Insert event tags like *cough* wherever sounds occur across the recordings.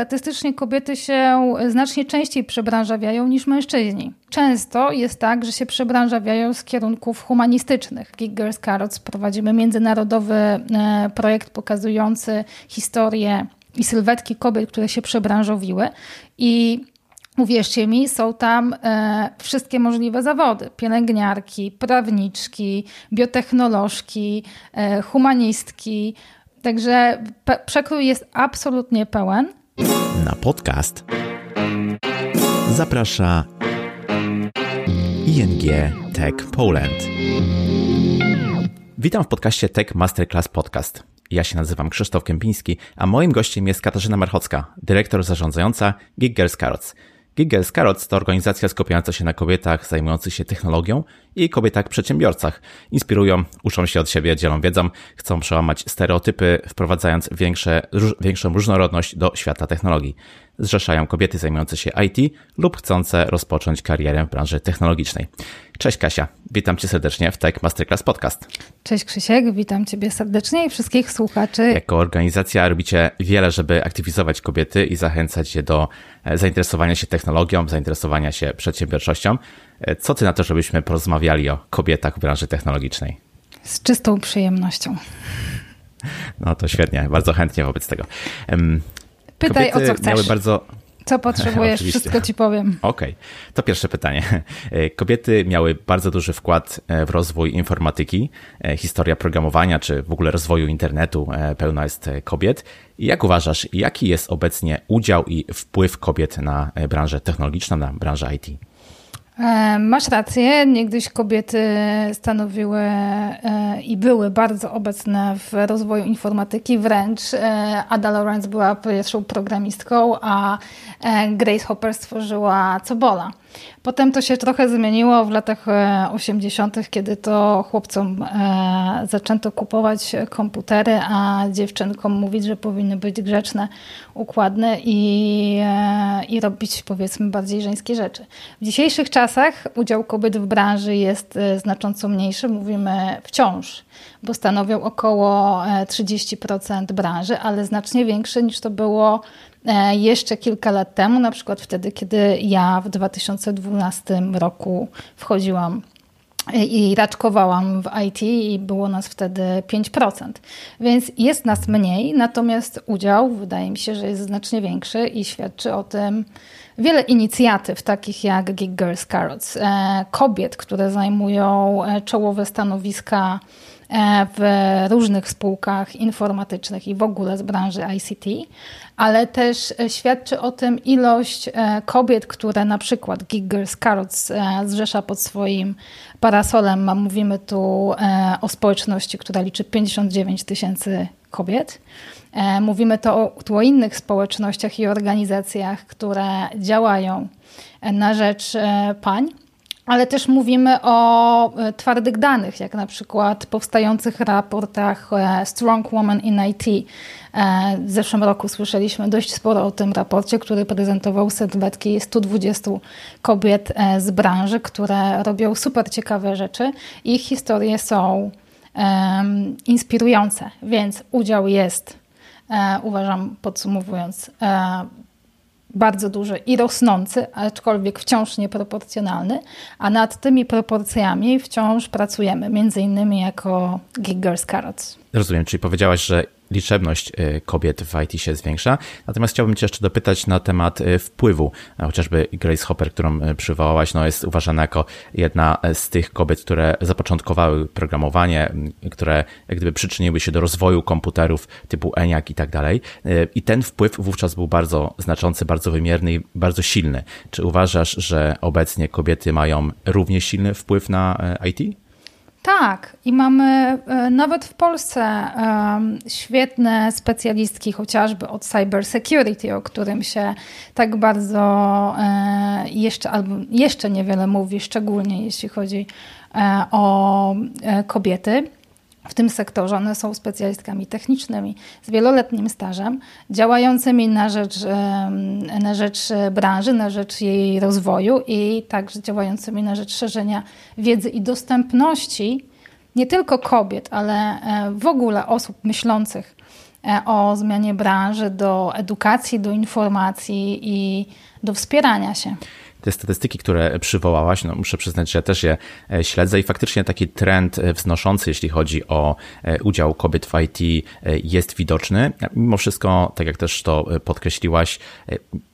statystycznie kobiety się znacznie częściej przebranżawiają niż mężczyźni. Często jest tak, że się przebranżawiają z kierunków humanistycznych. Geek Girls Carrots prowadzimy międzynarodowy e, projekt pokazujący historię i sylwetki kobiet, które się przebranżowiły i Uwierzcie mi, są tam e, wszystkie możliwe zawody: pielęgniarki, prawniczki, biotechnolożki, e, humanistki. Także przekrój jest absolutnie pełen. Na podcast zaprasza ING Tech Poland. Witam w podcaście Tech Masterclass Podcast. Ja się nazywam Krzysztof Kępiński, a moim gościem jest Katarzyna Marchocka, dyrektor zarządzająca Gig Girls Carrots. Gig Girls Carrots to organizacja skupiająca się na kobietach zajmujących się technologią i kobietach przedsiębiorcach. Inspirują, uczą się od siebie, dzielą wiedzą, chcą przełamać stereotypy, wprowadzając większe, większą różnorodność do świata technologii zrzeszają kobiety zajmujące się IT lub chcące rozpocząć karierę w branży technologicznej. Cześć Kasia, witam Cię serdecznie w Tech Masterclass Podcast. Cześć Krzysiek, witam Ciebie serdecznie i wszystkich słuchaczy. Jako organizacja robicie wiele, żeby aktywizować kobiety i zachęcać je do e, zainteresowania się technologią, zainteresowania się przedsiębiorczością. E, co Ty na to, żebyśmy porozmawiali o kobietach w branży technologicznej? Z czystą przyjemnością. No to świetnie, bardzo chętnie wobec tego. Pytaj Kobiety o co chcesz. bardzo... Co potrzebujesz, *laughs* wszystko ci powiem. Okej, okay. to pierwsze pytanie. Kobiety miały bardzo duży wkład e, w rozwój informatyki. E, historia programowania, czy w ogóle rozwoju internetu e, pełna jest kobiet. Jak uważasz, jaki jest obecnie udział i wpływ kobiet na branżę technologiczną, na branżę IT? E, masz rację, niegdyś kobiety stanowiły e, i były bardzo obecne w rozwoju informatyki, wręcz e, Ada Lawrence była pierwszą programistką, a Grace Hopper stworzyła Cobola. Potem to się trochę zmieniło w latach 80., e, kiedy to chłopcom e, zaczęto kupować komputery, a dziewczynkom mówić, że powinny być grzeczne, układne i, e, i robić powiedzmy bardziej żeńskie rzeczy. W dzisiejszych czasach udział kobiet w branży jest znacząco mniejszy, mówimy wciąż, bo stanowią około 30% branży, ale znacznie większy niż to było jeszcze kilka lat temu, na przykład wtedy, kiedy ja w 2012 roku wchodziłam i raczkowałam w IT i było nas wtedy 5%. Więc jest nas mniej, natomiast udział wydaje mi się, że jest znacznie większy i świadczy o tym wiele inicjatyw, takich jak Gig Girls Carrots, e, kobiet, które zajmują e, czołowe stanowiska w różnych spółkach informatycznych i w ogóle z branży ICT, ale też e, świadczy o tym ilość e, kobiet, które na przykład Gig Girls e, zrzesza pod swoim parasolem. Mówimy tu o społeczności, która liczy 59 tysięcy kobiet. Mówimy to tu o innych społecznościach i organizacjach, które działają na rzecz pań ale też mówimy o e, twardych danych, jak na przykład powstających raportach e, Strong Woman in IT. E, w zeszłym roku słyszeliśmy dość sporo o tym raporcie, który prezentował sylwetki 120 kobiet z branży, które robią super ciekawe rzeczy. Ich historie są um, inspirujące, więc udział jest, uważam, podsumowując, bardzo duży i rosnący, aczkolwiek wciąż nieproporcjonalny, a nad tymi proporcjami wciąż pracujemy, między innymi jako Gig Carrots. Rozumiem, czyli powiedziałaś, że liczebność y, kobiet w IT się zwiększa. Natomiast chciałbym Cię jeszcze dopytać na temat y, wpływu. Chociażby Grace Hopper, którą przywołałaś, no jest uważana jako jedna z tych kobiet, które zapoczątkowały programowanie, które jak gdyby przyczyniły się do rozwoju komputerów typu ENIAC i tak dalej. I ten wpływ wówczas był bardzo znaczący, bardzo wymierny i bardzo silny. Czy uważasz, że obecnie kobiety mają równie silny wpływ na IT? Tak, i mamy e, nawet w Polsce świetne specjalistki, chociażby od cyber security, o którym się tak bardzo e, jeszcze albo jeszcze niewiele mówi, szczególnie jeśli chodzi e, o kobiety w tym sektorze. One są specjalistkami technicznymi z wieloletnim stażem, działającymi na rzecz, na rzecz branży, na rzecz jej rozwoju i także działającymi na rzecz szerzenia wiedzy i dostępności nie tylko kobiet, ale e, w ogóle osób myślących o zmianie branży do edukacji, do informacji i do wspierania się te statystyki, które przywołałaś, no muszę przyznać, że też je e, śledzę i faktycznie taki trend e, wznoszący, jeśli chodzi o e, udział kobiet w IT jest widoczny. Mimo wszystko, tak jak też to podkreśliłaś,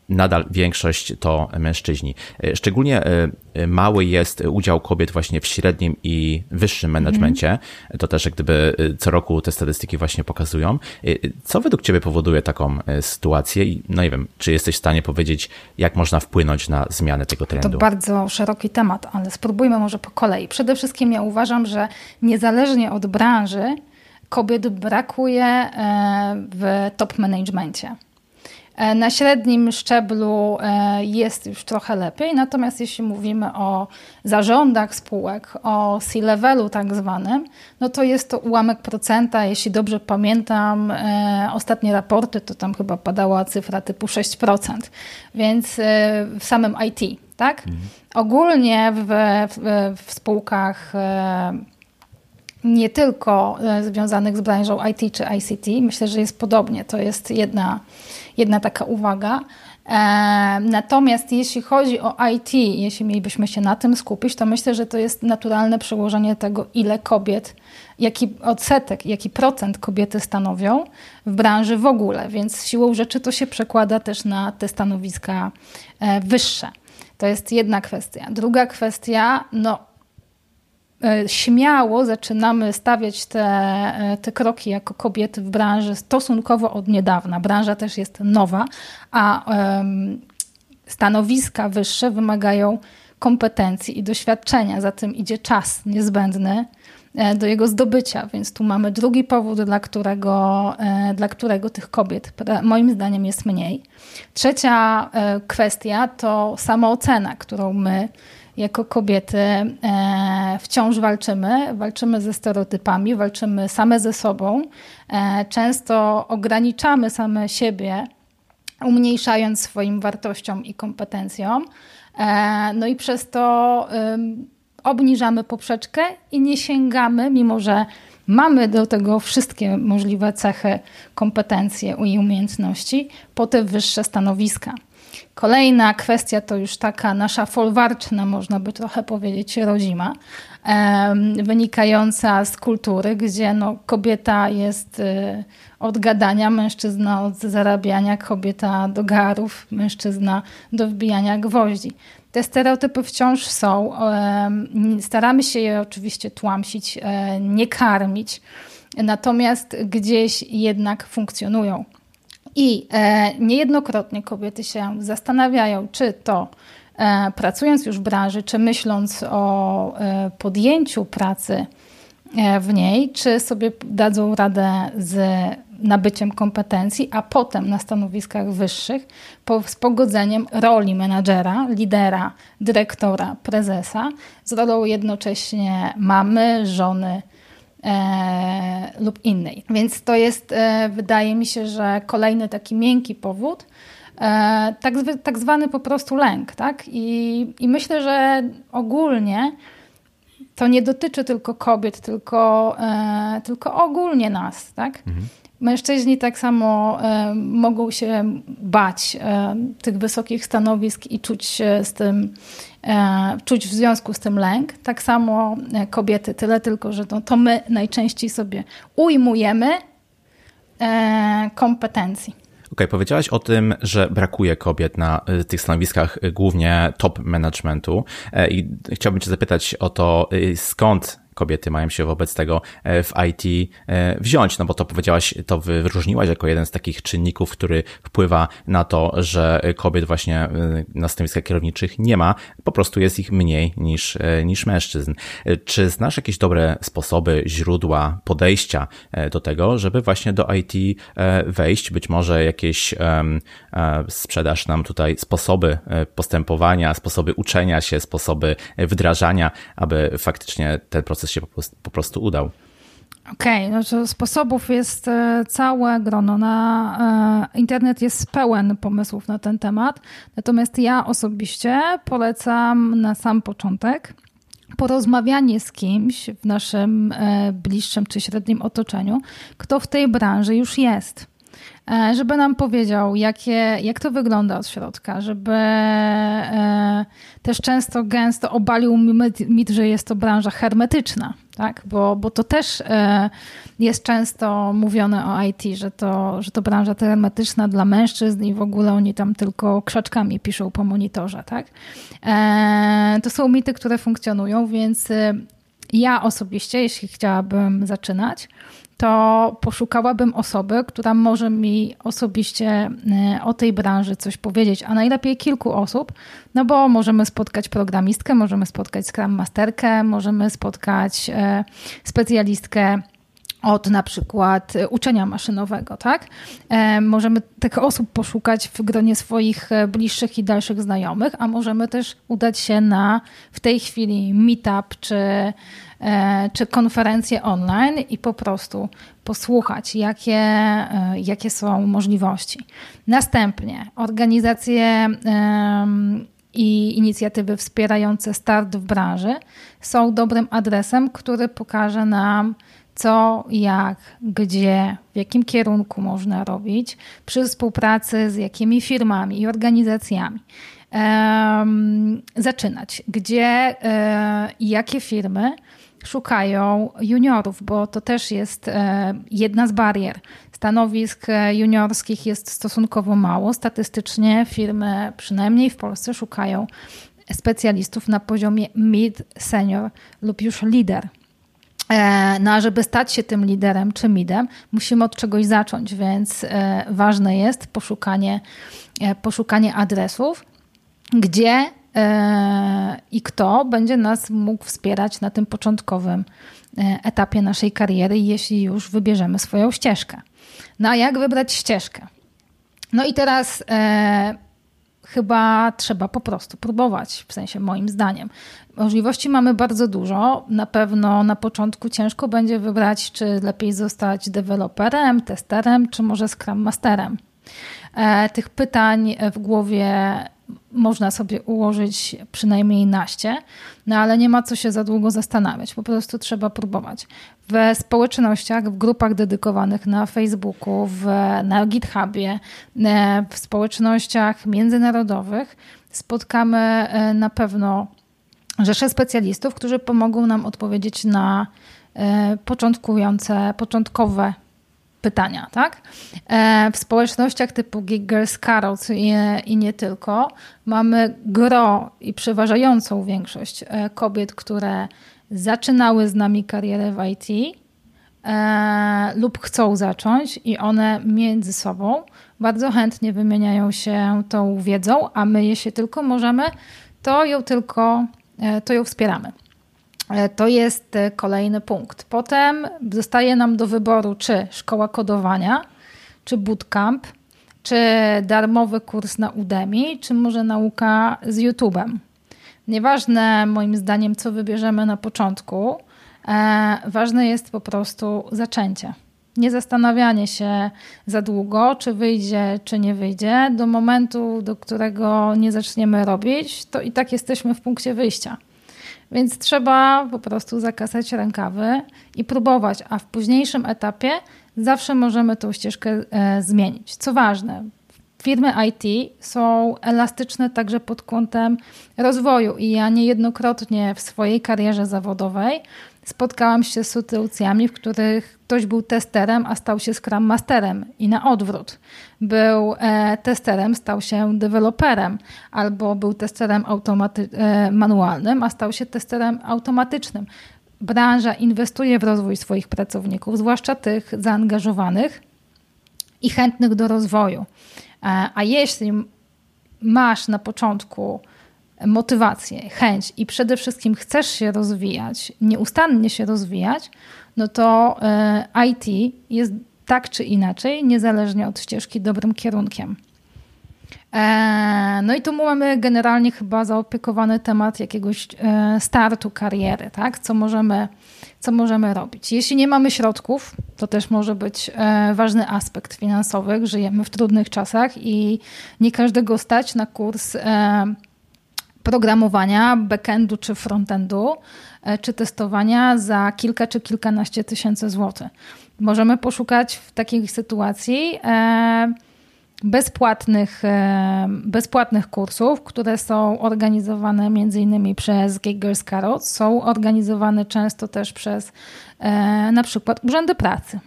nadal większość to mężczyźni. E, szczególnie e, e, mały jest udział kobiet właśnie w średnim i wyższym managemencie. Mm. To też jak gdyby co roku te statystyki właśnie pokazują. Co według Ciebie powoduje taką sytuację i no nie wiem, czy jesteś w stanie powiedzieć, jak można wpłynąć na zmianę tego trendu? To bardzo szeroki temat, ale spróbujmy może po kolei. Przede wszystkim ja uważam, że niezależnie od branży, kobiet brakuje w top managemencie. E, na średnim szczeblu e, jest już trochę lepiej, natomiast jeśli mówimy o zarządach spółek, o C-levelu tak zwanym, no to jest to ułamek procenta. Jeśli dobrze pamiętam, e, ostatnie raporty to tam chyba padała cyfra typu 6%, więc w samym IT, tak? Mhm. Ogólnie w, w, w spółkach nie tylko związanych z branżą IT czy ICT, myślę, że jest podobnie. To jest jedna jedna taka uwaga. E, natomiast jeśli chodzi o IT, jeśli mielibyśmy się na tym skupić, to myślę, że to jest naturalne przełożenie tego, ile kobiet, jaki odsetek, jaki procent kobiety stanowią w branży w ogóle. Więc siłą rzeczy to się przekłada też na te stanowiska e, wyższe. To jest jedna kwestia. Druga kwestia, no E, śmiało zaczynamy stawiać te, e, te kroki jako kobiety w branży stosunkowo od niedawna. Branża też jest nowa, a stanowiska wyższe wymagają kompetencji i doświadczenia, za tym idzie czas niezbędny e, do jego zdobycia, więc tu mamy drugi powód, dla którego, dla którego tych kobiet moim zdaniem jest mniej. Trzecia kwestia to samoocena, którą my jako kobiety e, wciąż walczymy. Walczymy ze stereotypami, walczymy same ze sobą. E, często ograniczamy same siebie, umniejszając swoim wartościom i kompetencjom. E, no i przez to obniżamy poprzeczkę i nie sięgamy, mimo że mamy do tego wszystkie możliwe cechy, kompetencje i umiejętności, po te wyższe stanowiska. Kolejna kwestia to już taka nasza folwarczna, można by trochę powiedzieć, rodzima, wynikająca z kultury, gdzie no, kobieta jest y, od gadania, mężczyzna od zarabiania, kobieta do garów, mężczyzna do wbijania gwoździ. Te stereotypy wciąż są. Staramy się je oczywiście tłamsić, e, nie karmić, natomiast gdzieś jednak funkcjonują. I e, niejednokrotnie kobiety się zastanawiają, czy to e, pracując już w branży, czy myśląc o e, podjęciu pracy w niej, czy sobie dadzą radę z nabyciem kompetencji, a potem na stanowiskach wyższych po, z pogodzeniem roli menadżera, lidera, dyrektora, prezesa z rolą jednocześnie mamy, żony, e, lub innej. Więc to jest, e, wydaje mi się, że kolejny taki miękki powód, e, tak, tak zwany po prostu lęk. Tak? I, I myślę, że ogólnie to nie dotyczy tylko kobiet, tylko, tylko ogólnie nas. Tak? Mhm. Mężczyźni tak samo e, mogą się bać e, tych wysokich stanowisk i czuć się z tym, e, czuć w związku z tym lęk. Tak samo e, kobiety, tyle tylko, że to, to my najczęściej sobie ujmujemy kompetencji. Okay, powiedziałaś o tym, że brakuje kobiet na tych stanowiskach głównie top managementu i chciałbym Cię zapytać o to, skąd kobiety mają się wobec tego e, w IT e, wziąć, no bo to powiedziałaś, to wyróżniłaś jako jeden z takich czynników, który wpływa na to, że kobiet właśnie e, na stanowiskach kierowniczych nie ma, po prostu jest ich mniej niż, niż mężczyzn. Czy znasz jakieś dobre sposoby, źródła, podejścia do tego, żeby właśnie do IT wejść? Być może jakieś sprzedasz nam tutaj sposoby postępowania, sposoby uczenia się, sposoby wdrażania, aby faktycznie ten proces proces się po prostu, udał. Okej, okay, no sposobów jest e, całe grono. Na, e, internet jest pełen pomysłów na ten temat. Natomiast ja osobiście polecam na sam początek porozmawianie z kimś w naszym e, bliższym czy średnim otoczeniu, kto w tej branży już jest. E, żeby nam powiedział, jakie, jak to wygląda od środka, żeby e, też często, gęsto obalił mit, że jest to branża hermetyczna, tak? bo, bo to też e, jest często mówione o IT, że to, że to branża hermetyczna dla mężczyzn i w ogóle oni tam tylko krzaczkami piszą po monitorze. Tak? To są mity, które funkcjonują, więc ja osobiście, jeśli chciałabym zaczynać, to poszukałabym osoby, która może mi osobiście e, o tej branży coś powiedzieć, a najlepiej kilku osób, no bo możemy spotkać programistkę, możemy spotkać Scrum Masterkę, możemy spotkać e, specjalistkę od na przykład uczenia maszynowego, tak? E, możemy tych osób poszukać w gronie swoich bliższych i dalszych znajomych, a możemy też udać się na w tej chwili meetup czy E, czy konferencje online i po prostu posłuchać, jakie, e, jakie są możliwości. Następnie organizacje i inicjatywy wspierające start w branży są dobrym adresem, który pokaże nam, co, jak, gdzie, w jakim kierunku można robić, przy współpracy z jakimi firmami i organizacjami. Um, zaczynać, gdzie uh, i jakie firmy szukają juniorów, bo to też jest e, jedna z barier. Stanowisk e, juniorskich jest stosunkowo mało. Statystycznie firmy, przynajmniej w Polsce, szukają specjalistów na poziomie mid, senior lub już lider. E, no a żeby stać się tym liderem czy midem, musimy od czegoś zacząć, więc ważne jest poszukanie, poszukanie adresów, gdzie E, i kto będzie nas mógł wspierać na tym początkowym e, etapie naszej kariery, jeśli już wybierzemy swoją ścieżkę. No a jak wybrać ścieżkę? No i teraz e, chyba trzeba po prostu próbować, w sensie moim zdaniem. Możliwości mamy bardzo dużo. Na pewno na początku ciężko będzie wybrać, czy lepiej zostać deweloperem, testerem, czy może Scrum Masterem. E, tych pytań w głowie można sobie ułożyć przynajmniej naście, no ale nie ma co się za długo zastanawiać, po prostu trzeba próbować. W społecznościach, w grupach dedykowanych na Facebooku, w, na GitHubie, e, w społecznościach międzynarodowych spotkamy e, na pewno rzesze specjalistów, którzy pomogą nam odpowiedzieć na e, początkujące, początkowe pytania, tak? E, w społecznościach typu Girls Carrots i, i nie tylko mamy gro i przeważającą większość e, kobiet, które zaczynały z nami karierę w IT e, lub chcą zacząć i one między sobą bardzo chętnie wymieniają się tą wiedzą, a my jeśli tylko możemy, to ją tylko to ją wspieramy. E, to jest e, kolejny punkt. Potem zostaje nam do wyboru, czy szkoła kodowania, czy bootcamp, czy darmowy kurs na Udemy, czy może nauka z YouTube'em. Nieważne moim zdaniem, co wybierzemy na początku, e, ważne jest po prostu zaczęcie. Nie zastanawianie się za długo, czy wyjdzie, czy nie wyjdzie. Do momentu, do którego nie zaczniemy robić, to i tak jesteśmy w punkcie wyjścia. Więc trzeba po prostu zakasać rękawy i próbować, a w późniejszym etapie zawsze możemy tą ścieżkę e, zmienić. Co ważne, firmy IT są elastyczne także pod kątem rozwoju i ja niejednokrotnie w swojej karierze zawodowej spotkałam się z sytuacjami, w których ktoś był testerem, a stał się Scrum Masterem i na odwrót. Był e, testerem, stał się deweloperem, albo był testerem e, manualnym, a stał się testerem automatycznym. Branża inwestuje w rozwój swoich pracowników, zwłaszcza tych zaangażowanych i chętnych do rozwoju. E, a jeśli masz na początku motywację, chęć i przede wszystkim chcesz się rozwijać, nieustannie się rozwijać, no to e, IT jest tak czy inaczej, niezależnie od ścieżki, dobrym kierunkiem. E, no i tu mamy generalnie chyba zaopiekowany temat jakiegoś e, startu kariery, tak? Co możemy, co możemy robić. Jeśli nie mamy środków, to też może być ważny aspekt finansowy. Żyjemy w trudnych czasach i nie każdego stać na kurs programowania, backendu czy frontendu, czy testowania za kilka czy kilkanaście tysięcy złotych. Możemy poszukać w takiej sytuacji bezpłatnych, bezpłatnych kursów, które są organizowane między innymi przez Giggers Carrots, są organizowane często też przez na przykład urzędy pracy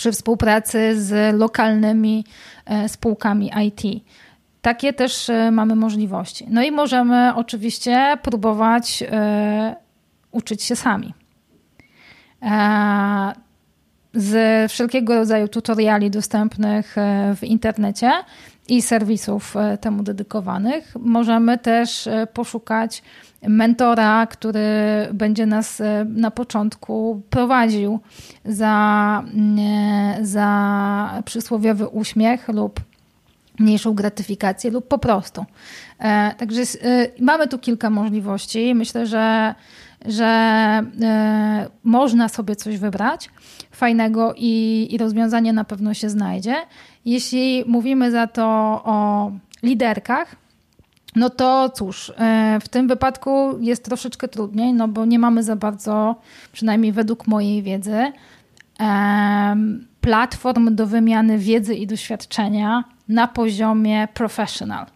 przy współpracy z lokalnymi e, spółkami IT. Takie też e, mamy możliwości. No i możemy oczywiście próbować e, uczyć się sami. Z wszelkiego rodzaju tutoriali dostępnych w internecie i serwisów temu dedykowanych możemy też poszukać mentora, który będzie nas e, na początku prowadził za, mm, za przysłowiowy uśmiech lub mniejszą gratyfikację lub po prostu. E, także e, mamy tu kilka możliwości. Myślę, że, że można sobie coś wybrać fajnego i, i rozwiązanie na pewno się znajdzie. Jeśli mówimy za to o liderkach, no to cóż, e, w tym wypadku jest troszeczkę trudniej, no bo nie mamy za bardzo, przynajmniej według mojej wiedzy, platform do wymiany wiedzy i doświadczenia na poziomie professional.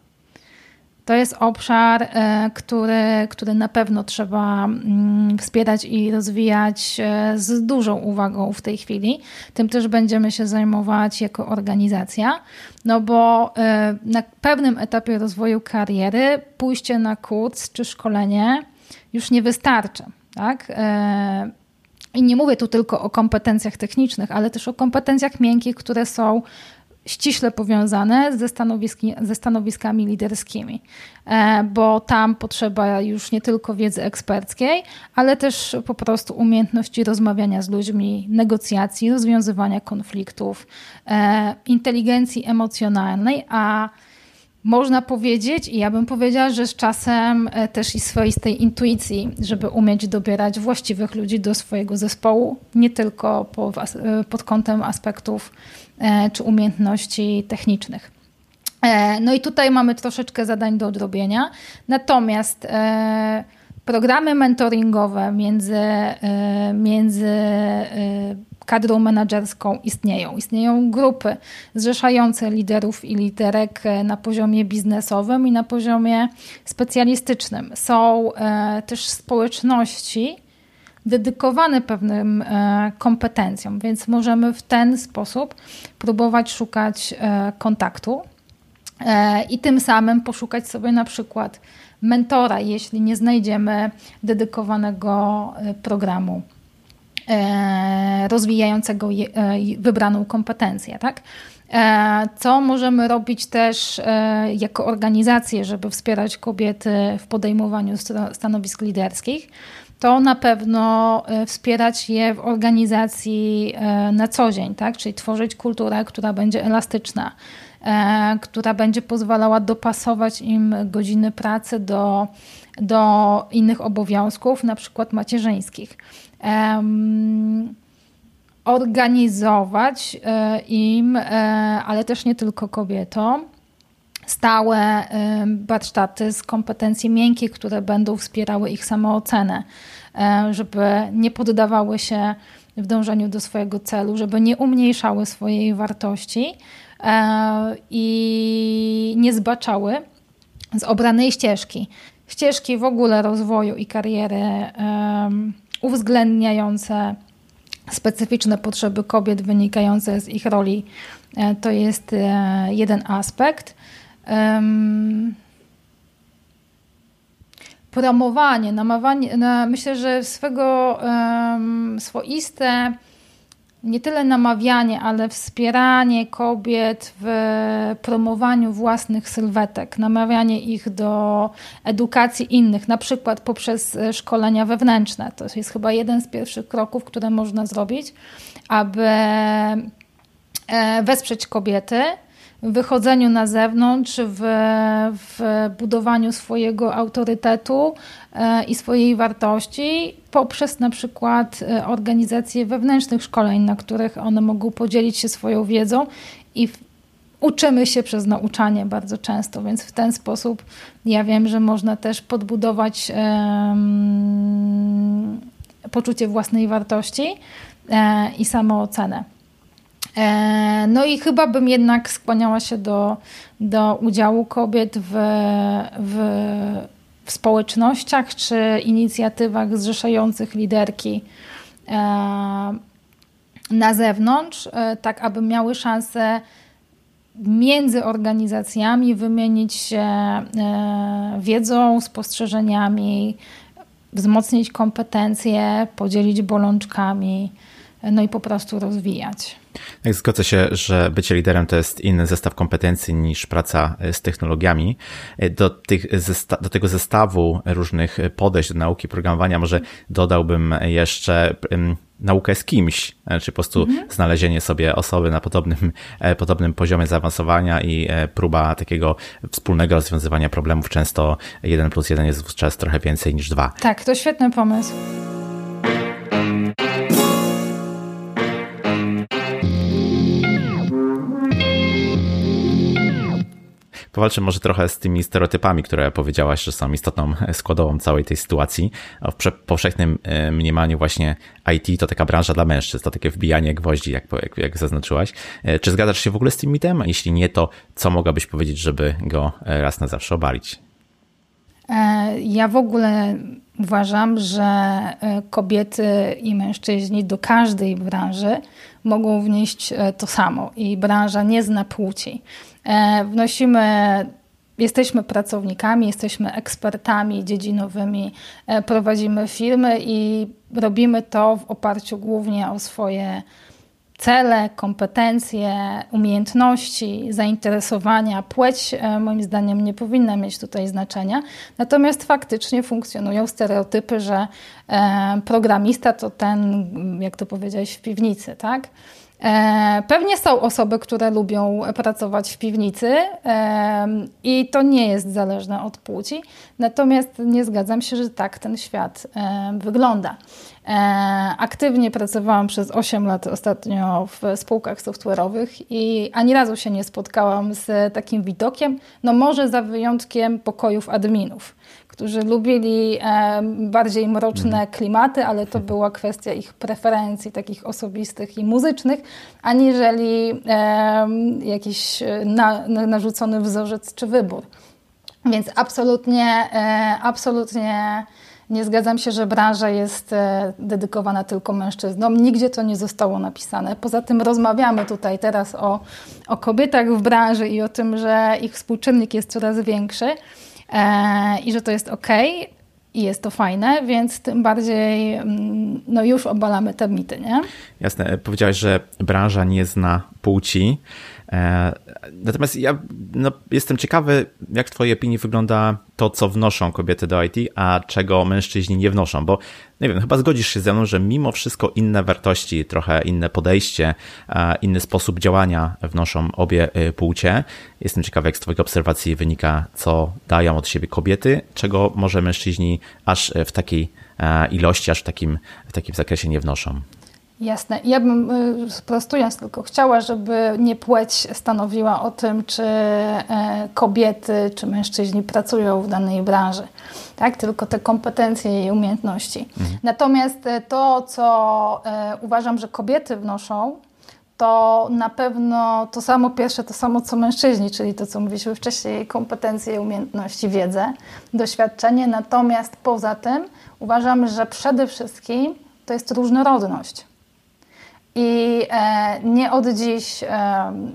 To jest obszar, e, który, który na pewno trzeba mm, wspierać i rozwijać e, z dużą uwagą w tej chwili. Tym też będziemy się zajmować jako organizacja, no bo e, na pewnym etapie rozwoju kariery pójście na kurs czy szkolenie już nie wystarczy. Tak? I nie mówię tu tylko o kompetencjach technicznych, ale też o kompetencjach miękkich, które są ściśle powiązane ze, stanowiski, ze stanowiskami liderskimi, e, bo tam potrzeba już nie tylko wiedzy eksperckiej, ale też po prostu umiejętności rozmawiania z ludźmi, negocjacji, rozwiązywania konfliktów, e, inteligencji emocjonalnej, a można powiedzieć, i ja bym powiedziała, że z czasem e, też i swoistej intuicji, żeby umieć dobierać właściwych ludzi do swojego zespołu, nie tylko pod kątem aspektów E, czy umiejętności technicznych. E, no i tutaj mamy troszeczkę zadań do odrobienia. Natomiast e, programy mentoringowe między, między kadrą menedżerską istnieją. Istnieją grupy zrzeszające liderów i liderek na poziomie biznesowym i na poziomie specjalistycznym. Są też społeczności, dedykowany pewnym e, kompetencjom, więc możemy w ten sposób próbować szukać e, kontaktu e, i tym samym poszukać sobie na przykład mentora, jeśli nie znajdziemy dedykowanego programu rozwijającego wybraną kompetencję. Tak? Co możemy robić też jako organizacje, żeby wspierać kobiety w podejmowaniu stanowisk liderskich? to na pewno e, wspierać je w organizacji e, na co dzień, tak? czyli tworzyć kulturę, która będzie elastyczna, e, która będzie pozwalała dopasować im godziny pracy do, do innych obowiązków, na przykład macierzyńskich. Organizować im, ale też nie tylko kobietom, stałe warsztaty z kompetencji miękkich, które będą wspierały ich samoocenę, żeby nie poddawały się w dążeniu do swojego celu, żeby nie umniejszały swojej wartości i nie zbaczały z obranej ścieżki. Ścieżki w ogóle rozwoju i kariery uwzględniające specyficzne potrzeby kobiet wynikające z ich roli, e, to jest e, jeden aspekt. Promowanie, namawianie, na, myślę, że swego swoiste nie tyle namawianie, ale wspieranie kobiet w promowaniu własnych sylwetek, namawianie ich do edukacji innych, na przykład poprzez szkolenia wewnętrzne. To jest chyba jeden z pierwszych kroków, które można zrobić, aby e, wesprzeć kobiety wychodzeniu na zewnątrz, w, w budowaniu swojego autorytetu e, i swojej wartości poprzez na przykład e, organizację wewnętrznych szkoleń, na których one mogą podzielić się swoją wiedzą i uczymy się przez nauczanie bardzo często, więc w ten sposób ja wiem, że można też podbudować um, poczucie własnej wartości e, i samoocenę. E, no i chyba bym jednak skłaniała się do, do udziału kobiet w, w, w społecznościach czy inicjatywach zrzeszających liderki e, na zewnątrz, e, tak aby miały szansę między organizacjami wymienić się wiedzą, spostrzeżeniami, wzmocnić kompetencje, podzielić bolączkami, no i po prostu rozwijać. Tak, zgodzę się, że bycie liderem to jest inny zestaw kompetencji niż praca z technologiami. Do, tych, do tego zestawu różnych podejść do nauki programowania może dodałbym jeszcze naukę z kimś, czy po prostu mhm. znalezienie sobie osoby na podobnym, e, podobnym poziomie zaawansowania i e, próba takiego wspólnego rozwiązywania problemów. Często jeden plus jeden jest wówczas trochę więcej niż dwa. Tak, to świetny pomysł. Powalczę może trochę z tymi stereotypami, które powiedziałaś, że są istotną składową całej tej sytuacji. W powszechnym e, mniemaniu właśnie IT to taka branża dla mężczyzn, to takie wbijanie gwoździ, jak, jak, jak zaznaczyłaś. E, czy zgadzasz się w ogóle z tym mitem? A jeśli nie, to co mogłabyś powiedzieć, żeby go e, raz na zawsze obalić? Ja w ogóle uważam, że kobiety i mężczyźni do każdej branży mogą wnieść to samo i branża nie zna płci. E, wnosimy Jesteśmy pracownikami, jesteśmy ekspertami dziedzinowymi, e, prowadzimy firmy i robimy to w oparciu głównie o swoje cele, kompetencje, umiejętności, zainteresowania. Płeć, e, moim zdaniem, nie powinna mieć tutaj znaczenia. Natomiast faktycznie funkcjonują stereotypy, że programista to ten, jak to powiedziałeś, w piwnicy, tak? E, pewnie są osoby, które lubią pracować w piwnicy e, i to nie jest zależne od płci, natomiast nie zgadzam się, że tak ten świat e, wygląda. Aktywnie pracowałam przez 8 lat ostatnio w spółkach software'owych i ani razu się nie spotkałam z takim widokiem, no może za wyjątkiem pokojów adminów którzy lubili bardziej mroczne mhm. klimaty, ale to była kwestia ich preferencji takich osobistych i muzycznych, aniżeli jakiś e, na, narzucony wzorzec czy wybór. Więc absolutnie, e, absolutnie nie zgadzam się, że branża jest e, dedykowana tylko mężczyznom. Nigdzie to nie zostało napisane. Poza tym rozmawiamy tutaj teraz o, o kobietach w branży i o tym, że ich współczynnik jest coraz większy e, i że to jest ok i jest to fajne, więc tym bardziej mm, no już obalamy te mity, nie? Jasne. Powiedziałaś, że branża nie zna płci. E, natomiast ja no, jestem ciekawy, jak w Twojej opinii wygląda to, co wnoszą kobiety do IT, a czego mężczyźni nie wnoszą, bo nie wiem, chyba zgodzisz się ze mną, że mimo wszystko inne wartości, trochę inne podejście, inny sposób działania wnoszą obie y, płcie. Jestem ciekawy, jak z Twojej obserwacji wynika, co dają od siebie kobiety, czego może mężczyźni aż w takiej ilości, aż w takim, w takim zakresie nie wnoszą. Jasne. Ja bym, y, sprostując tylko, chciała, żeby nie płeć stanowiła o tym, czy e, kobiety, czy mężczyźni pracują w danej branży, tak? tylko te kompetencje i umiejętności. Mhm. Natomiast e, to, co e, uważam, że kobiety wnoszą, to na pewno to samo pierwsze, to samo co mężczyźni, czyli to, co mówiliśmy wcześniej, kompetencje, umiejętności, wiedzę, doświadczenie. Natomiast poza tym uważam, że przede wszystkim to jest różnorodność. I e, nie od dziś e,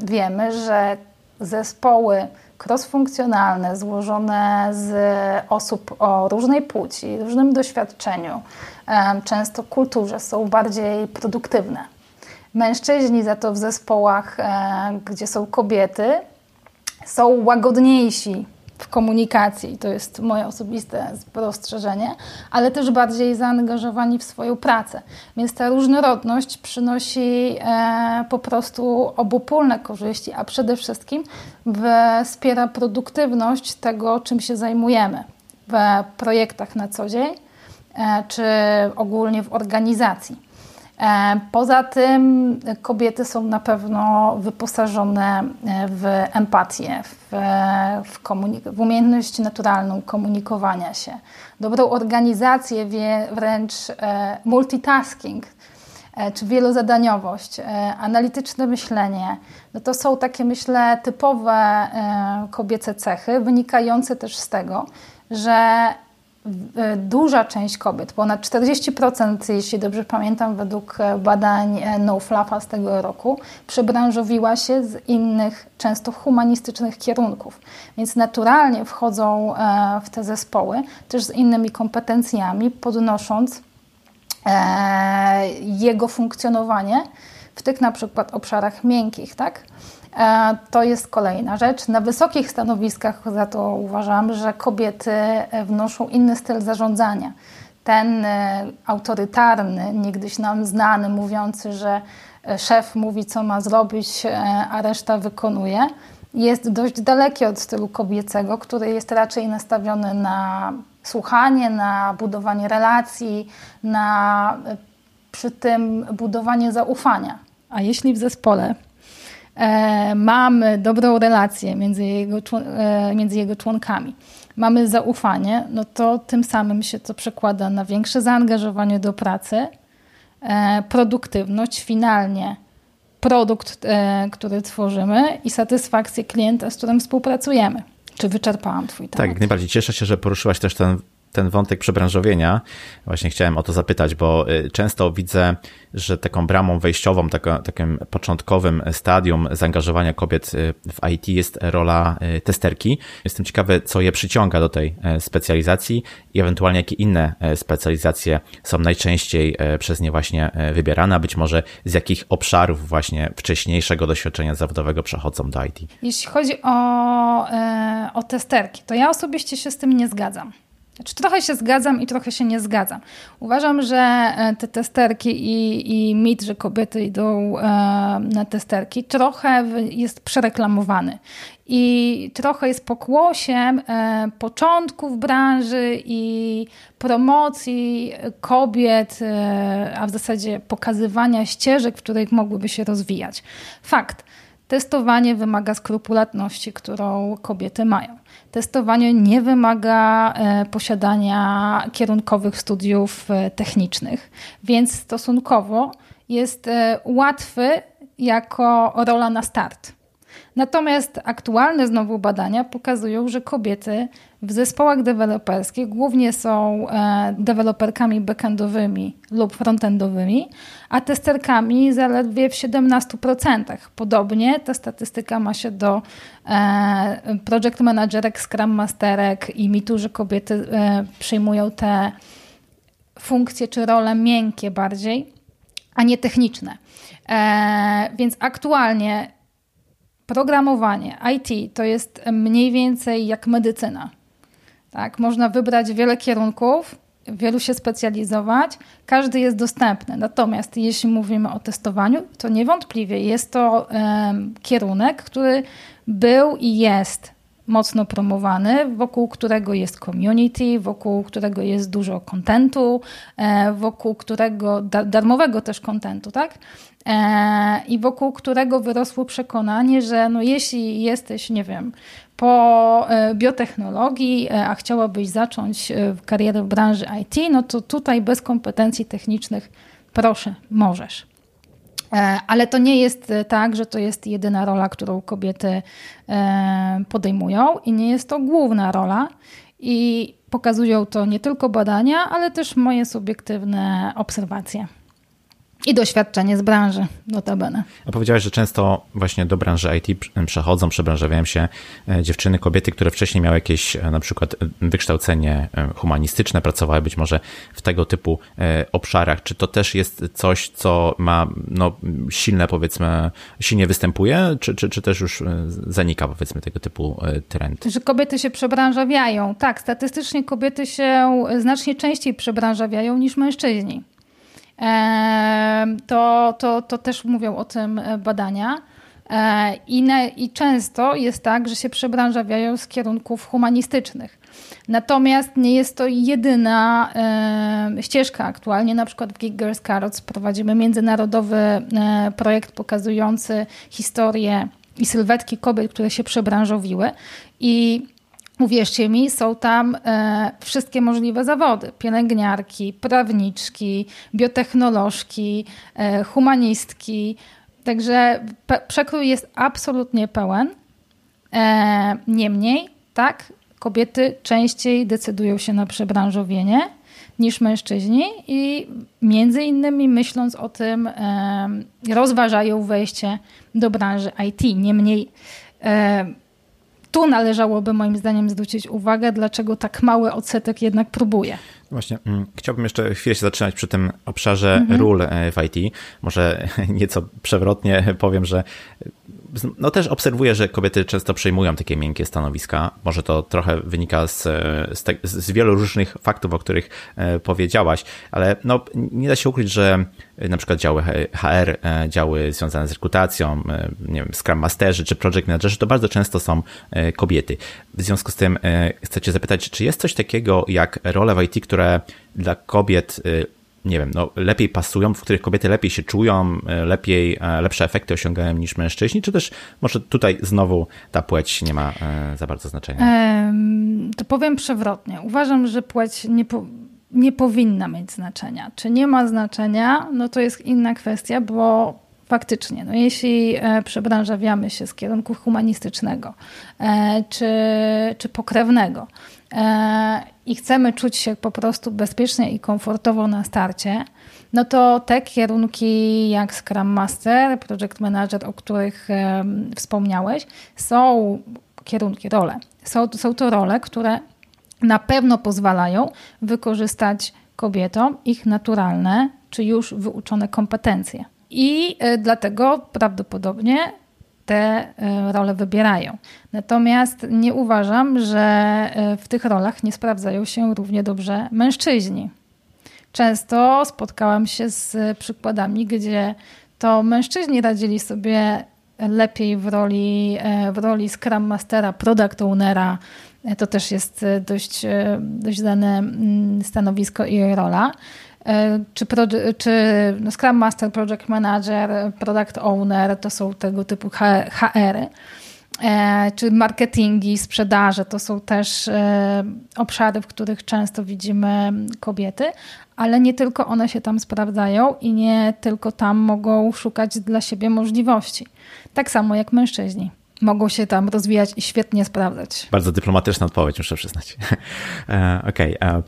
wiemy, że zespoły crossfunkcjonalne złożone z osób o różnej płci, różnym doświadczeniu, e, często kulturze są bardziej produktywne. Mężczyźni za to w zespołach, gdzie są kobiety, są łagodniejsi w komunikacji, to jest moje osobiste spostrzeżenie, ale też bardziej zaangażowani w swoją pracę. Więc ta różnorodność przynosi e, po prostu obopólne korzyści, a przede wszystkim wspiera produktywność tego, czym się zajmujemy w projektach na co dzień, e, czy ogólnie w organizacji. E, poza tym kobiety są na pewno wyposażone w empatię, w, w, w umiejętność naturalną komunikowania się, dobrą organizację, wręcz multitasking, czy wielozadaniowość, analityczne myślenie. No to są takie, myślę, typowe kobiece cechy, wynikające też z tego, że E, duża część kobiet, ponad 40%, jeśli dobrze pamiętam, według e, badań e, No Flafa z tego roku, przebranżowiła się z innych, często humanistycznych kierunków. Więc naturalnie wchodzą w te zespoły też z innymi kompetencjami, podnosząc jego funkcjonowanie w tych na przykład obszarach miękkich, tak? E, to jest kolejna rzecz. Na wysokich stanowiskach za to uważam, że kobiety e, wnoszą inny styl zarządzania. Ten e, autorytarny, niegdyś nam znany, mówiący, że szef mówi, co ma zrobić, a reszta wykonuje, jest dość daleki od stylu kobiecego, który jest raczej nastawiony na słuchanie, na budowanie relacji, na przy tym budowanie zaufania. A jeśli w zespole mamy dobrą relację między jego, e, między jego członkami, mamy zaufanie, no to tym samym się to przekłada na większe zaangażowanie do pracy, e, produktywność, finalnie produkt, e, który tworzymy i satysfakcję klienta, z którym współpracujemy. Czy wyczerpałam Twój temat? Tak, najbardziej cieszę się, że poruszyłaś też ten ten wątek przebranżowienia, właśnie chciałem o to zapytać, bo y, często widzę, że taką bramą wejściową, takim początkowym stadium zaangażowania kobiet y, w IT jest rola y, testerki. Jestem ciekawy, co je przyciąga do tej specjalizacji i ewentualnie jakie inne specjalizacje są najczęściej przez nie właśnie wybierane, a być może z jakich obszarów właśnie wcześniejszego doświadczenia zawodowego przechodzą do IT. Jeśli chodzi o, o testerki, to ja osobiście się z tym nie zgadzam. Znaczy, trochę się zgadzam i trochę się nie zgadzam. Uważam, że e, te testerki i, i mit, że kobiety idą e, na testerki, trochę jest przereklamowany. I trochę jest pokłosiem e, początków branży i promocji kobiet, a w zasadzie pokazywania ścieżek, w których mogłyby się rozwijać. Fakt. Testowanie wymaga skrupulatności, którą kobiety mają. Testowanie nie wymaga e, posiadania kierunkowych studiów e, technicznych, więc stosunkowo jest e, łatwy jako rola na start. Natomiast aktualne znowu badania pokazują, że kobiety w zespołach deweloperskich głównie są e, deweloperkami backendowymi lub frontendowymi, a testerkami zaledwie w 17%. Podobnie ta statystyka ma się do e, project managerek, scrum masterek i mitu, że kobiety e, przyjmują te funkcje czy role miękkie bardziej, a nie techniczne. Więc aktualnie programowanie, IT to jest mniej więcej jak medycyna. Tak? Można wybrać wiele kierunków, wielu się specjalizować, każdy jest dostępny. Natomiast jeśli mówimy o testowaniu, to niewątpliwie jest to kierunek, który był i jest mocno promowany, wokół którego jest community, wokół którego jest dużo kontentu, e, wokół którego darmowego też kontentu, tak? E, I wokół którego wyrosło przekonanie, że no jeśli jesteś, nie wiem, po e, biotechnologii, a chciałabyś zacząć karierę w branży IT, no to tutaj bez kompetencji technicznych proszę, możesz. E, ale to nie jest e, tak, że to jest jedyna rola, którą kobiety e, podejmują i nie jest to główna rola. I pokazują to nie tylko badania, ale też moje subiektywne obserwacje. I doświadczenie z branży, notabene. A powiedziałeś, że często właśnie do branży IT przechodzą, przebranżawiają się e, dziewczyny, kobiety, które wcześniej miały jakieś e, na przykład wykształcenie e, humanistyczne, pracowały być może w tego typu obszarach. Czy to też jest coś, co ma no, silne, powiedzmy, silnie występuje, czy, czy, czy też już zanika, powiedzmy, tego typu trend? Że kobiety się przebranżawiają. Tak, statystycznie kobiety się znacznie częściej przebranżawiają niż mężczyźni to, to, to też mówią o tym e, badania. I, na, I często jest tak, że się przebranżawiają z kierunków humanistycznych. Natomiast nie jest to jedyna e, ścieżka aktualnie. Na przykład w Geek Girls Carrots prowadzimy międzynarodowy e, projekt pokazujący historię i sylwetki kobiet, które się przebranżowiły. I Uwierzcie mi, są tam e, wszystkie możliwe zawody: pielęgniarki, prawniczki, biotechnolożki, e, humanistki. Także przekrój jest absolutnie pełen. E, niemniej, tak, kobiety częściej decydują się na przebranżowienie niż mężczyźni i między innymi myśląc o tym e, rozważają wejście do branży IT. Niemniej e, tu należałoby moim zdaniem zwrócić uwagę, dlaczego tak mały odsetek jednak próbuje. Właśnie, mm, chciałbym jeszcze chwilę się zatrzymać przy tym obszarze mhm. ról e, w IT. Może *laughs* nieco przewrotnie powiem, że no też obserwuję, że kobiety często przejmują takie miękkie stanowiska. Może to trochę wynika z, z, te, z wielu różnych faktów, o których e, powiedziałaś, ale no, nie da się ukryć, że na przykład działy HR, e, działy związane z rekrutacją, e, nie wiem, Scrum Masterzy czy Project Managerzy, to bardzo często są kobiety. W związku z tym chcę Cię zapytać, czy jest coś takiego jak role w IT, które dla kobiet nie wiem, no, lepiej pasują, w których kobiety lepiej się czują, e, lepiej, e, lepsze efekty osiągają niż mężczyźni, czy też może tutaj znowu ta płeć nie ma e, za bardzo znaczenia? To powiem przewrotnie. Uważam, że płeć nie, po, nie powinna mieć znaczenia. Czy nie ma znaczenia, no to jest inna kwestia, bo faktycznie, no jeśli przebranżawiamy się z kierunku humanistycznego czy, czy pokrewnego, i chcemy czuć się po prostu bezpiecznie i komfortowo na starcie, no to te kierunki jak Scrum Master, Project Manager, o których wspomniałeś, są kierunki, role. Są, są to role, które na pewno pozwalają wykorzystać kobietom ich naturalne czy już wyuczone kompetencje. I e, dlatego prawdopodobnie te e, role wybierają. Natomiast nie uważam, że e, w tych rolach nie sprawdzają się równie dobrze mężczyźni. Często spotkałam się z przykładami, gdzie to mężczyźni radzili sobie lepiej w roli, e, w roli Scrum Mastera, Product Ownera. To też jest dość, dość znane mm, stanowisko i rola. E, czy, czy no Scrum Master, Project Manager, Product Owner to są tego typu HR-y, e, czy marketingi, sprzedaże to są też e, obszary, w których często widzimy kobiety, ale nie tylko one się tam sprawdzają i nie tylko tam mogą szukać dla siebie możliwości. Tak samo jak mężczyźni mogą się tam rozwijać i świetnie sprawdzać. Bardzo dyplomatyczna odpowiedź, muszę przyznać. *laughs* Okej. Okay.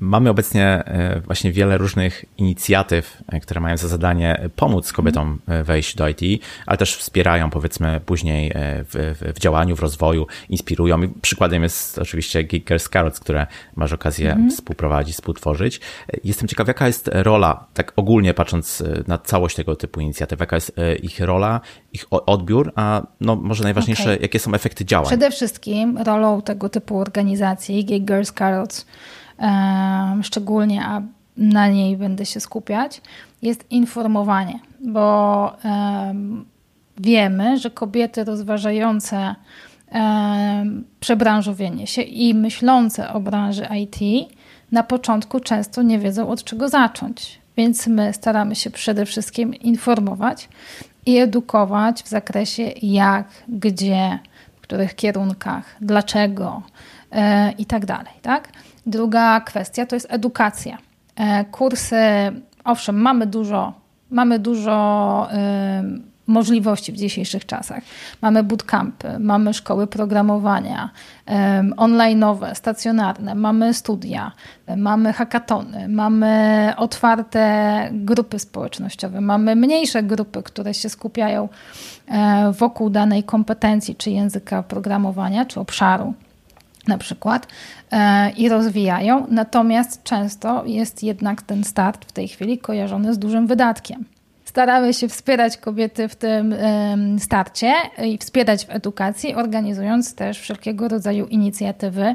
Mamy obecnie e, właśnie wiele różnych inicjatyw, e, które mają za zadanie pomóc kobietom e, wejść do IT, ale też wspierają powiedzmy później w, w, działaniu, w rozwoju, inspirują. I przykładem jest oczywiście Geek Girls Carrots, które masz okazję mm. współprowadzić, współtworzyć. Jestem ciekaw, jaka jest rola, tak ogólnie patrząc na całość tego typu inicjatyw, jaka jest ich rola, ich odbiór, a no może najważniejsze, okay. jakie są efekty działań? Przede wszystkim rolą tego typu organizacji Geek Girls Carrots szczególnie, a na niej będę się skupiać, jest informowanie, bo wiemy, że kobiety rozważające przebranżowienie się i myślące o branży IT na początku często nie wiedzą od czego zacząć. Więc my staramy się przede wszystkim informować i edukować w zakresie jak, gdzie, w których kierunkach, dlaczego yy, i tak. Tak? Druga kwestia to jest edukacja. E, kursy, owszem, mamy dużo, mamy dużo możliwości w dzisiejszych czasach. Mamy bootcampy, mamy szkoły programowania, online'owe, stacjonarne, mamy studia, mamy hackatony, mamy otwarte grupy społecznościowe, mamy mniejsze grupy, które się skupiają e, wokół danej kompetencji, czy języka programowania, czy obszaru na przykład e, i rozwijają, natomiast często jest jednak ten start w tej chwili kojarzony z dużym wydatkiem. Staramy się wspierać kobiety w tym starcie i wspierać w edukacji, organizując też wszelkiego rodzaju inicjatywy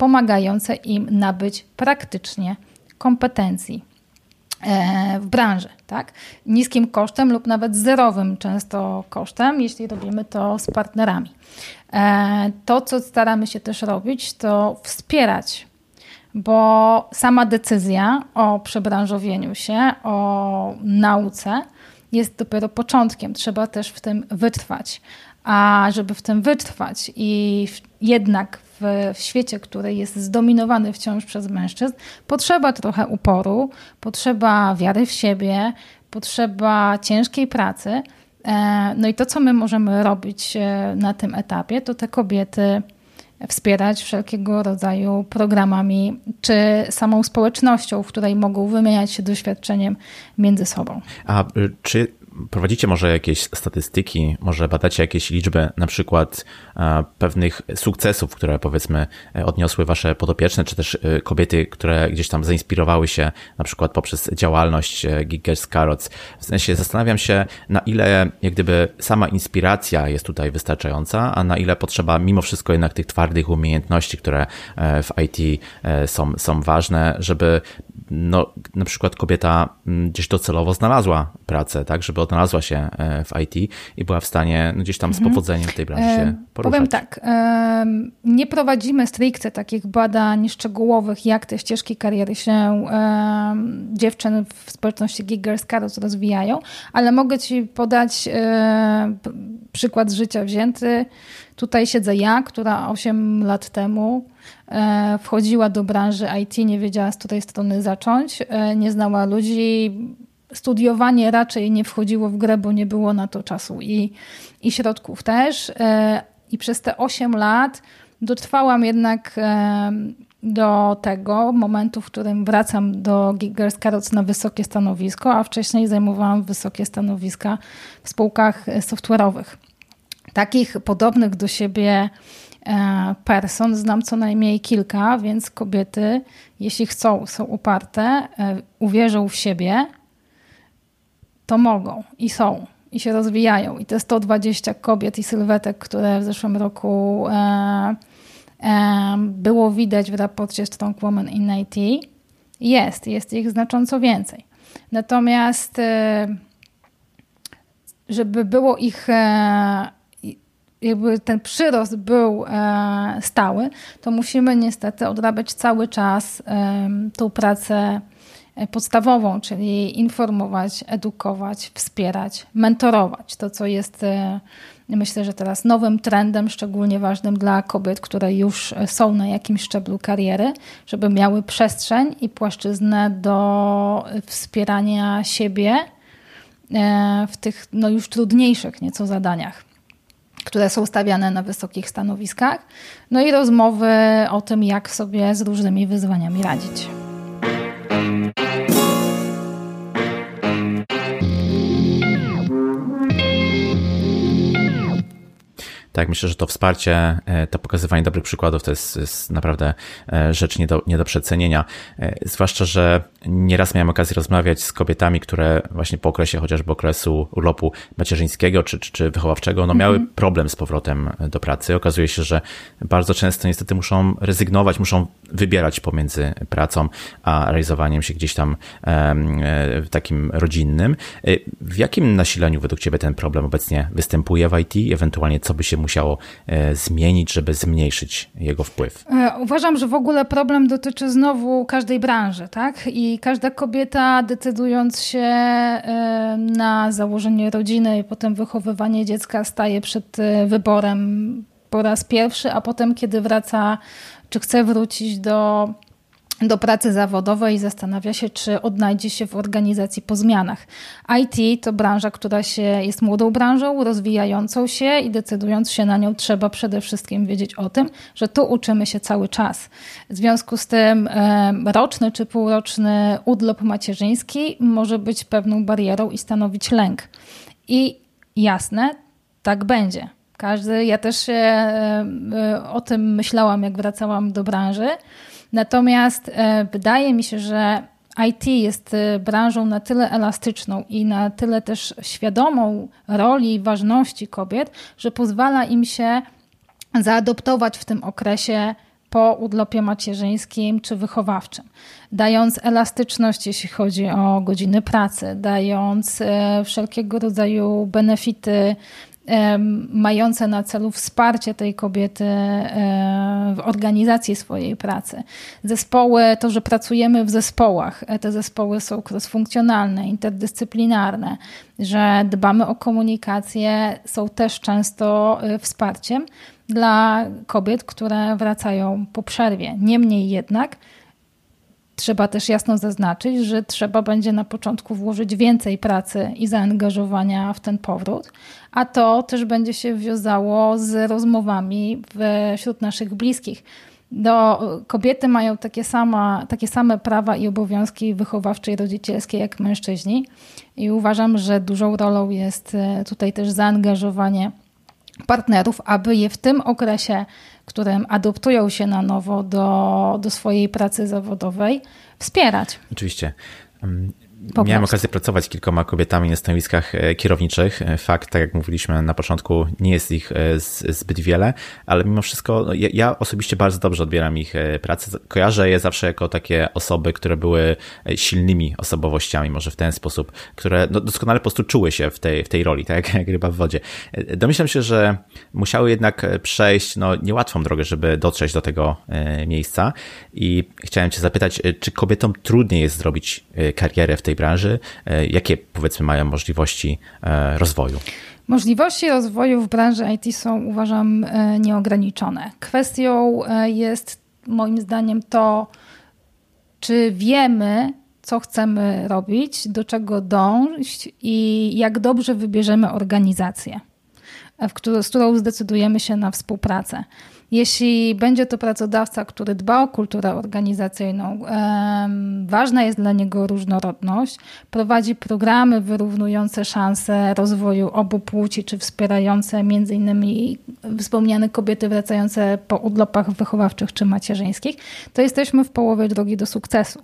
pomagające im nabyć praktycznie kompetencji. w branży, tak? Niskim kosztem lub nawet zerowym często kosztem, jeśli robimy to z partnerami. To, co staramy się też robić, to wspierać bo sama decyzja o przebranżowieniu się, o nauce jest dopiero początkiem. Trzeba też w tym wytrwać. A żeby w tym wytrwać i jednak w, w świecie, który jest zdominowany wciąż przez mężczyzn, potrzeba trochę uporu, potrzeba wiary w siebie, potrzeba ciężkiej pracy. E, no i to, co my możemy robić e, na tym etapie, to te kobiety wspierać wszelkiego rodzaju programami, czy samą społecznością, w której mogą wymieniać się doświadczeniem między sobą. A y, czy prowadzicie może jakieś statystyki, może badacie jakieś liczby, na przykład e, pewnych sukcesów, które powiedzmy e, odniosły wasze podopieczne, czy też e, kobiety, które gdzieś tam zainspirowały się na przykład poprzez działalność Giggers Carrots. W sensie zastanawiam się, na ile jak gdyby sama inspiracja jest tutaj wystarczająca, a na ile potrzeba mimo wszystko jednak tych twardych umiejętności, które w IT są, są ważne, żeby no, na przykład kobieta mm, gdzieś docelowo znalazła pracę, tak, żeby odnalazła się e, w IT i była w stanie no, gdzieś tam z mhm. powodzeniem w tej branży się poruszać. Powiem tak, nie prowadzimy stricte takich badań szczegółowych, jak te ścieżki kariery się dziewczyn w społeczności Giggers Carols rozwijają, ale mogę Ci podać e, przykład z życia wzięty. Tutaj siedzę ja, która 8 lat temu e, wchodziła do branży IT, nie wiedziała z której strony zacząć, nie znała ludzi, studiowanie raczej nie wchodziło w grę, bo nie było na to czasu i, i środków też. E, I przez te 8 lat dotrwałam jednak e, do tego momentu, w którym wracam do Giggers Carrots na wysokie stanowisko, a wcześniej zajmowałam wysokie stanowiska w spółkach software'owych. Takich podobnych do siebie e, person znam co najmniej kilka, więc kobiety, jeśli chcą, są uparte, uwierzą w siebie, to mogą i są i się rozwijają. I te 120 kobiet i sylwetek, które w zeszłym roku e, e, było widać w raporcie Strong Woman in IT, jest, jest ich znacząco więcej. Natomiast, e, żeby było ich e, jakby ten przyrost był e, stały, to musimy niestety odrabiać cały czas tą pracę E, podstawową, czyli informować, edukować, wspierać, mentorować. To, co jest e, myślę, że teraz nowym trendem, szczególnie ważnym dla kobiet, które już są na jakimś szczeblu kariery, żeby miały przestrzeń i płaszczyznę do wspierania siebie e, w tych no, już trudniejszych nieco zadaniach które są stawiane na wysokich stanowiskach, no i rozmowy o tym, jak sobie z różnymi wyzwaniami radzić. Tak, myślę, że to wsparcie, e, to pokazywanie dobrych przykładów to jest, jest naprawdę e, rzecz nie do, nie do przecenienia. E, zwłaszcza, że nieraz miałem okazję rozmawiać z kobietami, które właśnie po okresie chociażby okresu urlopu macierzyńskiego czy, czy, czy wychowawczego, no miały mhm. problem z powrotem do pracy. Okazuje się, że bardzo często niestety muszą rezygnować, muszą wybierać pomiędzy pracą a realizowaniem się gdzieś tam w takim rodzinnym. W jakim nasileniu według Ciebie ten problem obecnie występuje w IT? Ewentualnie co by się musiało e, zmienić, żeby zmniejszyć jego wpływ? E, uważam, że w ogóle problem dotyczy znowu każdej branży, tak? I każda kobieta decydując się e, na założenie rodziny i potem wychowywanie dziecka staje przed wyborem po raz pierwszy, a potem kiedy wraca, czy chce wrócić do do pracy zawodowej i zastanawia się, czy odnajdzie się w organizacji po zmianach. IT to branża, która się, jest młodą branżą, rozwijającą się i decydując się na nią, trzeba przede wszystkim wiedzieć o tym, że tu uczymy się cały czas. W związku z tym roczny czy półroczny urlop macierzyński może być pewną barierą i stanowić lęk. I jasne, tak będzie. Każdy, ja też się e, o tym myślałam, jak wracałam do branży. Natomiast e, wydaje mi się, że IT jest e, branżą na tyle elastyczną i na tyle też świadomą roli i ważności kobiet, że pozwala im się zaadoptować w tym okresie po urlopie macierzyńskim czy wychowawczym, dając elastyczność, jeśli chodzi o godziny pracy, dając e, wszelkiego rodzaju benefity mające na celu wsparcie tej kobiety w organizacji swojej pracy. Zespoły, to, że pracujemy w zespołach, e, te zespoły są cross-funkcjonalne, interdyscyplinarne, że dbamy o komunikację, są też często e, wsparciem dla kobiet, które wracają po przerwie. Niemniej jednak, Trzeba też jasno zaznaczyć, że trzeba będzie na początku włożyć więcej pracy i zaangażowania w ten powrót, a to też będzie się wiązało z rozmowami wśród naszych bliskich. Do, kobiety mają takie, sama, takie same prawa i obowiązki wychowawcze i rodzicielskie jak mężczyźni i uważam, że dużą rolą jest e, tutaj też zaangażowanie partnerów, aby je w tym okresie, w którym adoptują się na nowo do, do swojej pracy zawodowej, wspierać. Oczywiście. Po Miałem okazję pracować z kilkoma kobietami na stanowiskach e, kierowniczych. E, fakt, tak jak mówiliśmy na początku, nie jest ich e, zbyt wiele, ale mimo wszystko no, ja, ja osobiście bardzo dobrze odbieram ich pracę. Kojarzę je zawsze jako takie osoby, które były silnymi osobowościami, może w ten sposób, które no, doskonale po prostu czuły się w tej, w tej roli, tak *laughs* jak ryba w wodzie. Domyślam się, że musiały jednak przejść no, niełatwą drogę, żeby dotrzeć do tego miejsca i chciałem cię zapytać, czy kobietom trudniej jest zrobić karierę w tej tej branży, e, jakie powiedzmy mają możliwości e, rozwoju? Możliwości rozwoju w branży IT są, uważam, e, nieograniczone. Kwestią jest moim zdaniem to, czy wiemy, co chcemy robić, do czego dążyć i jak dobrze wybierzemy organizację, z którą zdecydujemy się na współpracę. Jeśli będzie to pracodawca, który dba o kulturę organizacyjną, ważna jest dla niego różnorodność, prowadzi programy wyrównujące szanse rozwoju obu płci, czy wspierające m.in. wspomniane kobiety wracające po urlopach wychowawczych czy macierzyńskich, to jesteśmy w połowie drogi do sukcesu.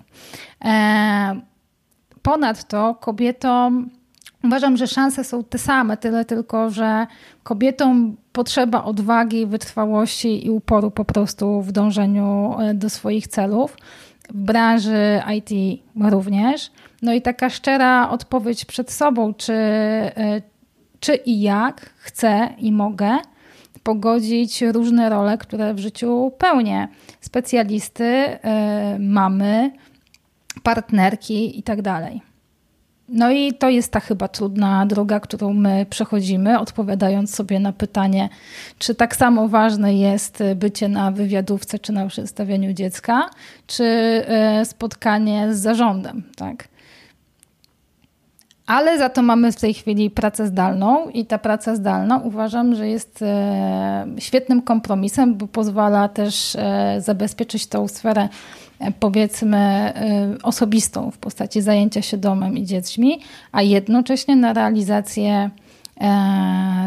Ponadto kobietom Uważam, że szanse są te same, tyle tylko, że kobietom potrzeba odwagi, wytrwałości i uporu po prostu w dążeniu e, do swoich celów. W branży IT również. No i taka szczera odpowiedź przed sobą, czy, e, czy i jak chcę i mogę pogodzić różne role, które w życiu pełnię. Specjalisty, e, mamy, partnerki i tak. No i to jest ta chyba trudna droga, którą my przechodzimy, odpowiadając sobie na pytanie, czy tak samo ważne jest bycie na wywiadówce, czy na przedstawieniu dziecka, czy e, spotkanie z zarządem, tak? Ale za to mamy w tej chwili pracę zdalną i ta praca zdalna uważam, że jest e, świetnym kompromisem, bo pozwala też e, zabezpieczyć tą sferę powiedzmy y, osobistą w postaci zajęcia się domem i dziećmi, a jednocześnie na realizację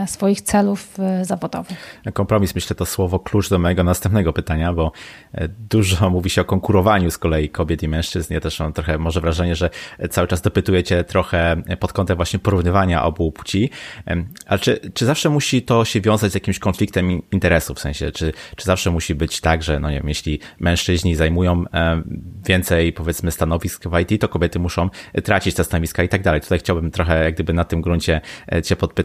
swoich celów e, zawodowych. Kompromis, myślę, to słowo klucz do mojego następnego pytania, bo e, dużo mówi się o konkurowaniu z kolei kobiet i mężczyzn. Ja też mam trochę może wrażenie, że cały czas dopytujecie trochę pod kątem właśnie porównywania obu płci. Ale czy, czy zawsze musi to się wiązać z jakimś konfliktem interesów? W sensie, czy, czy zawsze musi być tak, że no nie wiem, jeśli mężczyźni zajmują więcej powiedzmy stanowisk w IT, to kobiety muszą tracić te stanowiska i tak dalej. Tutaj chciałbym trochę jak gdyby na tym gruncie cię podpytać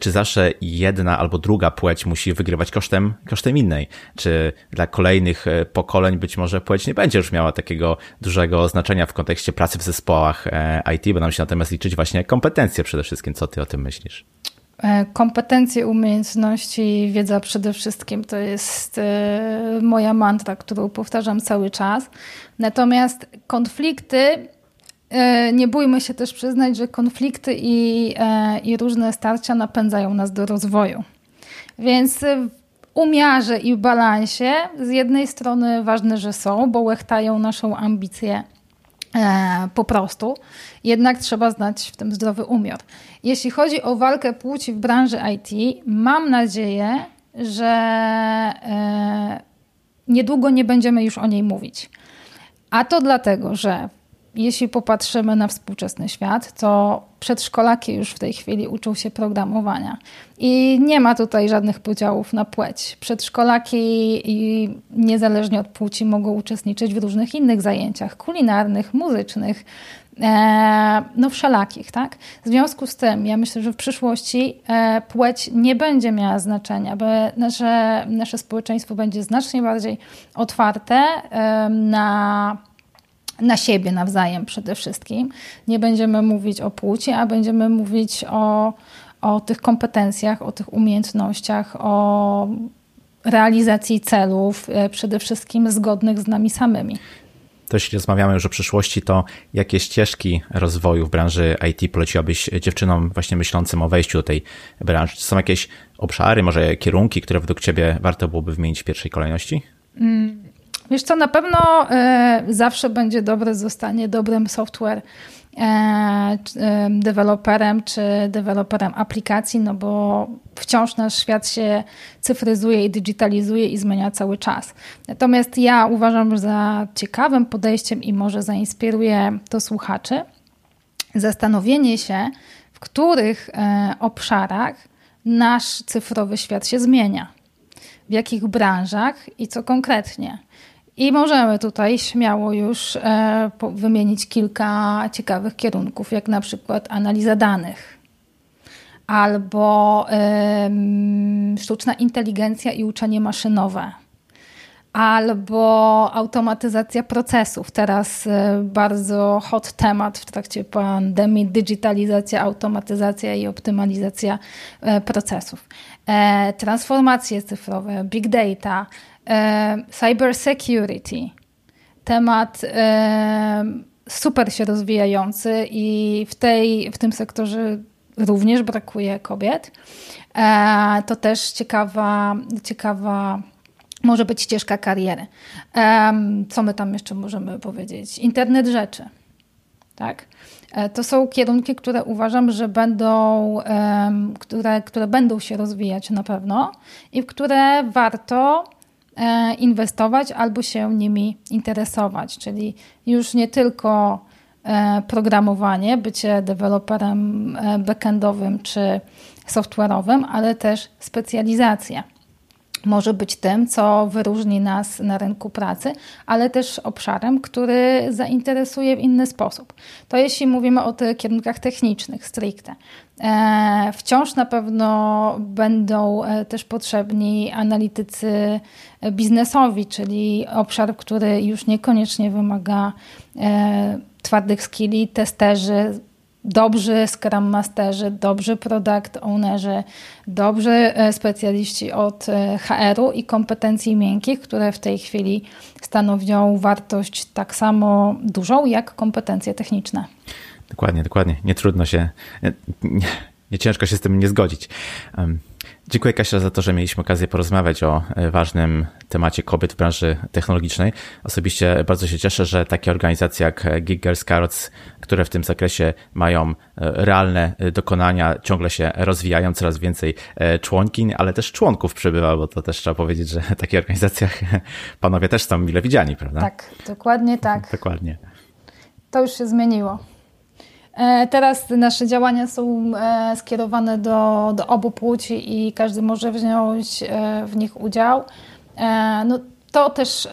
czy zawsze jedna albo druga płeć musi wygrywać kosztem, kosztem innej? Czy dla kolejnych e, pokoleń być może płeć nie będzie już miała takiego dużego znaczenia w kontekście pracy w zespołach e, IT, nam się natomiast liczyć właśnie kompetencje przede wszystkim. Co ty o tym myślisz? E, kompetencje, umiejętności, wiedza przede wszystkim to jest moja mantra, którą powtarzam cały czas. Natomiast konflikty nie bójmy się też przyznać, że konflikty i, e, i różne starcia napędzają nas do rozwoju. Więc w umiarze i balansie z jednej strony ważne, że są, bo łechtają naszą ambicję e, po prostu. Jednak trzeba znać w tym zdrowy umiar. Jeśli chodzi o walkę płci w branży IT, mam nadzieję, że niedługo nie będziemy już o niej mówić. A to dlatego, że jeśli popatrzymy na współczesny świat, to przedszkolaki już w tej chwili uczą się programowania. I nie ma tutaj żadnych podziałów na płeć. Przedszkolaki niezależnie od płci mogą uczestniczyć w różnych innych zajęciach kulinarnych, muzycznych, e, no wszelakich, tak? W związku z tym ja myślę, że w przyszłości e, płeć nie będzie miała znaczenia, bo nasze, nasze społeczeństwo będzie znacznie bardziej otwarte e, na na siebie nawzajem przede wszystkim. Nie będziemy mówić o płci, a będziemy mówić o, o tych kompetencjach, o tych umiejętnościach, o realizacji celów, e, przede wszystkim zgodnych z nami samymi. To jeśli rozmawiamy już o przyszłości, to jakie ścieżki rozwoju w branży IT poleciłabyś dziewczynom właśnie myślącym o wejściu do tej branży? Czy są jakieś obszary, może kierunki, które według Ciebie warto byłoby wymienić w pierwszej kolejności? Mm, Wiesz co, na pewno e, zawsze będzie dobre zostanie dobrym software e, e, deweloperem czy deweloperem aplikacji, no bo wciąż nasz świat się cyfryzuje i digitalizuje i zmienia cały czas. Natomiast ja uważam za ciekawym podejściem i może zainspiruje to słuchaczy zastanowienie się, w których obszarach nasz cyfrowy świat się zmienia, w jakich branżach i co konkretnie. I możemy tutaj śmiało już e, wymienić kilka ciekawych kierunków, jak na przykład analiza danych, albo sztuczna inteligencja i uczenie maszynowe, albo automatyzacja procesów. Teraz e, bardzo hot temat w trakcie pandemii digitalizacja, automatyzacja i optymalizacja e, procesów. Transformacje cyfrowe, big data e, cyber security. Temat e, super się rozwijający i w, tej, w tym sektorze również brakuje kobiet. E, to też ciekawa, ciekawa może być ścieżka kariery. Co my tam jeszcze możemy powiedzieć? Internet rzeczy. Tak? To są kierunki, które uważam, że będą, które, które będą się rozwijać na pewno i w które warto inwestować albo się nimi interesować, czyli już nie tylko e, programowanie, bycie deweloperem e, backendowym czy software'owym, ale też specjalizacja może być tym, co wyróżni nas na rynku pracy, ale też obszarem, który zainteresuje w inny sposób. To jeśli mówimy o tych kierunkach technicznych stricte. E, wciąż na pewno będą e, też potrzebni analitycy biznesowi, czyli obszar, który już niekoniecznie wymaga e, twardych skilli, testerzy, dobrzy Scrum Masterzy, dobrzy Product Ownerzy, dobrzy e, specjaliści od e, HR-u i kompetencji miękkich, które w tej chwili stanowią wartość tak samo dużą jak kompetencje techniczne. Dokładnie, dokładnie. Nie trudno się, nie, nie ciężko się z tym nie zgodzić. Dziękuję Kasia za to, że mieliśmy okazję porozmawiać o e, ważnym temacie kobiet w branży technologicznej. Osobiście bardzo się cieszę, że takie organizacje jak Gig Girls Carrots, które w tym zakresie mają e, realne e, dokonania, ciągle się rozwijają, coraz więcej członkiń, ale też członków przybywa, bo to też trzeba powiedzieć, że w takich organizacjach *laughs* panowie też są mile widziani, prawda? Tak, dokładnie tak. dokładnie. To już się zmieniło. E, teraz nasze działania są e, skierowane do, do obu płci i każdy może wziąć e, w nich udział. No, to też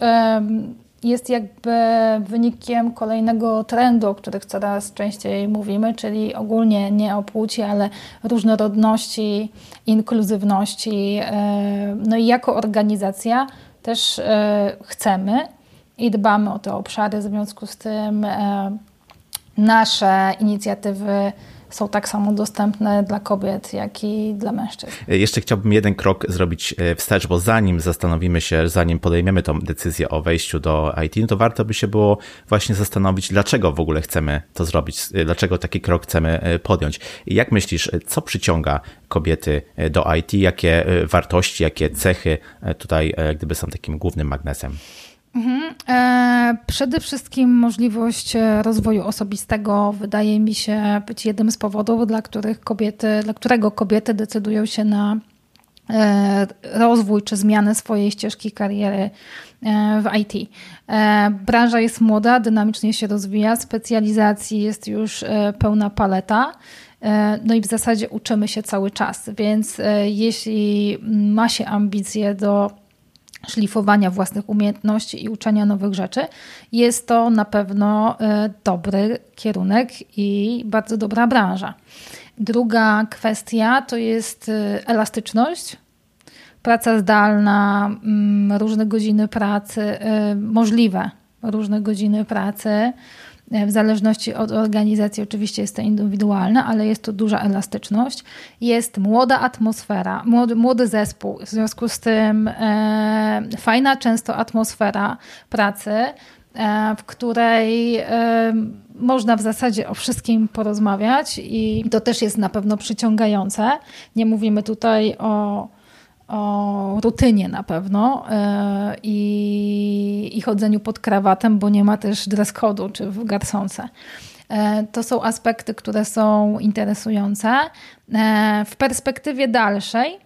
jest jakby wynikiem kolejnego trendu, o których coraz częściej mówimy, czyli ogólnie nie o płci, ale różnorodności, inkluzywności. No i jako organizacja też chcemy i dbamy o te obszary, w związku z tym nasze inicjatywy są tak samo dostępne dla kobiet, jak i dla mężczyzn. Jeszcze chciałbym jeden krok zrobić e, wstecz, bo zanim zastanowimy się, zanim podejmiemy tą decyzję o wejściu do IT, no to warto by się było właśnie zastanowić, dlaczego w ogóle chcemy to zrobić, e, dlaczego taki krok chcemy e, podjąć. Jak myślisz, co przyciąga kobiety do IT, jakie wartości, jakie cechy tutaj gdyby są takim głównym magnesem? Mhm. E, przede wszystkim możliwość e, rozwoju osobistego wydaje mi się być jednym z powodów, dla których kobiety, dla którego kobiety decydują się na rozwój czy zmianę swojej ścieżki kariery w IT. Branża jest młoda, dynamicznie się rozwija, specjalizacji jest już pełna paleta. No i w zasadzie uczymy się cały czas, więc jeśli ma się ambicje do szlifowania własnych umiejętności i uczenia nowych rzeczy, jest to na pewno e, dobry kierunek i bardzo dobra branża. Druga kwestia to jest e, elastyczność. Praca zdalna, mm, różne godziny pracy, e, możliwe różne godziny pracy w zależności od organizacji, oczywiście jest to indywidualne, ale jest tu duża elastyczność. Jest młoda atmosfera, młody, młody zespół, w związku z tym e, fajna często atmosfera pracy, e, w której e, można w zasadzie o wszystkim porozmawiać i to też jest na pewno przyciągające. Nie mówimy tutaj o o rutynie na pewno yy, i, chodzeniu pod krawatem, bo nie ma też dress code'u czy w garsonce. Yy, to są aspekty, które są interesujące. Yy, w perspektywie dalszej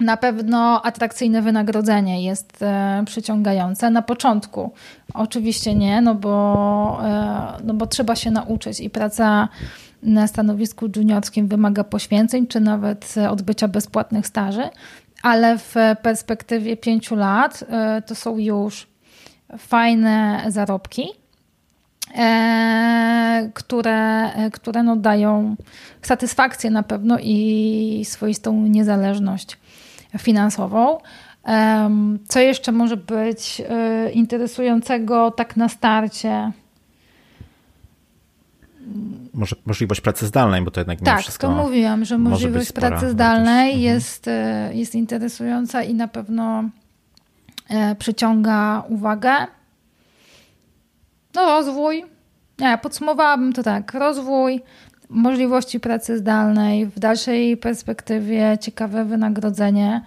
na pewno atrakcyjne wynagrodzenie jest przyciągające. Na początku oczywiście nie, no bo, no bo trzeba się nauczyć i praca na stanowisku juniorskim wymaga poświęceń, czy nawet odbycia bezpłatnych staży ale w perspektywie pięciu lat e, to są już fajne zarobki, e, które, które no dają satysfakcję na pewno i swoistą niezależność finansową. Co jeszcze może być e, interesującego tak na starcie? Może, możliwość pracy zdalnej, bo to jednak tak, wszystko. Tak, to mówiłam, że możliwość pracy zdalnej mhm. jest, e, jest interesująca i na pewno e, przyciąga uwagę. No, rozwój. Nie, podsumowałabym to tak. Rozwój, możliwości pracy zdalnej, w dalszej perspektywie ciekawe wynagrodzenie.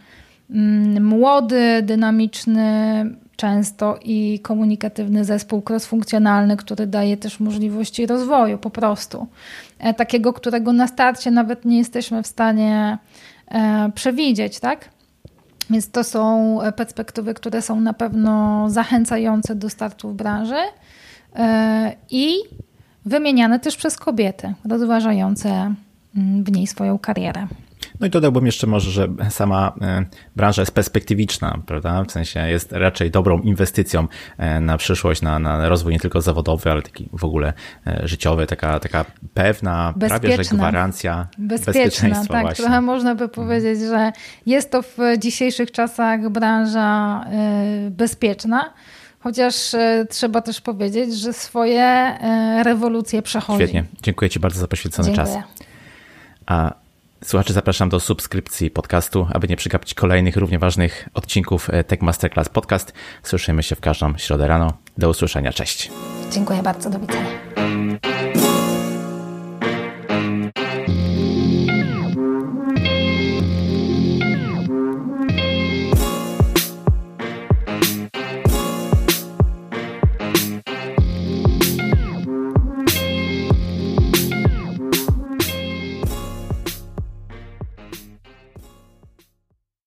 Mm, młody, dynamiczny, często i komunikatywny zespół crossfunkcjonalny, który daje też możliwości rozwoju po prostu. E, takiego, którego na starcie nawet nie jesteśmy w stanie e, przewidzieć, tak? Więc to są perspektywy, które są na pewno zachęcające do startu w branży e, i wymieniane też przez kobiety, rozważające mm, w niej swoją karierę. No i dodałbym jeszcze może, że sama e, branża jest perspektywiczna, prawda? W sensie jest raczej dobrą inwestycją e, na przyszłość, na, na rozwój nie tylko zawodowy, ale taki w ogóle e, życiowy, taka, taka pewna, Bezpieczna. prawie że gwarancja Bezpieczna, bezpieczeństwa. Tak, właśnie. trochę można by powiedzieć, że jest to w dzisiejszych czasach branża bezpieczna. Chociaż trzeba też powiedzieć, że swoje rewolucje przechodzi. Świetnie. Dziękuję Ci bardzo za poświęcony Dziękuję. czas. A Słuchaczy zapraszam do subskrypcji podcastu, aby nie przegapić kolejnych równie ważnych odcinków e, Tech Masterclass Podcast. Słyszymy się w każdą środę rano. Do usłyszenia. Cześć. Dziękuję bardzo. Do widzenia.